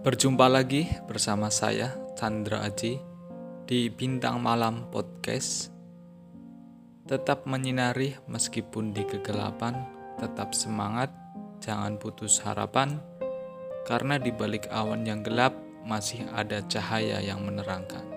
Berjumpa lagi bersama saya, Chandra Aji, di Bintang Malam Podcast. Tetap menyinari meskipun di kegelapan, tetap semangat, jangan putus harapan, karena di balik awan yang gelap masih ada cahaya yang menerangkan.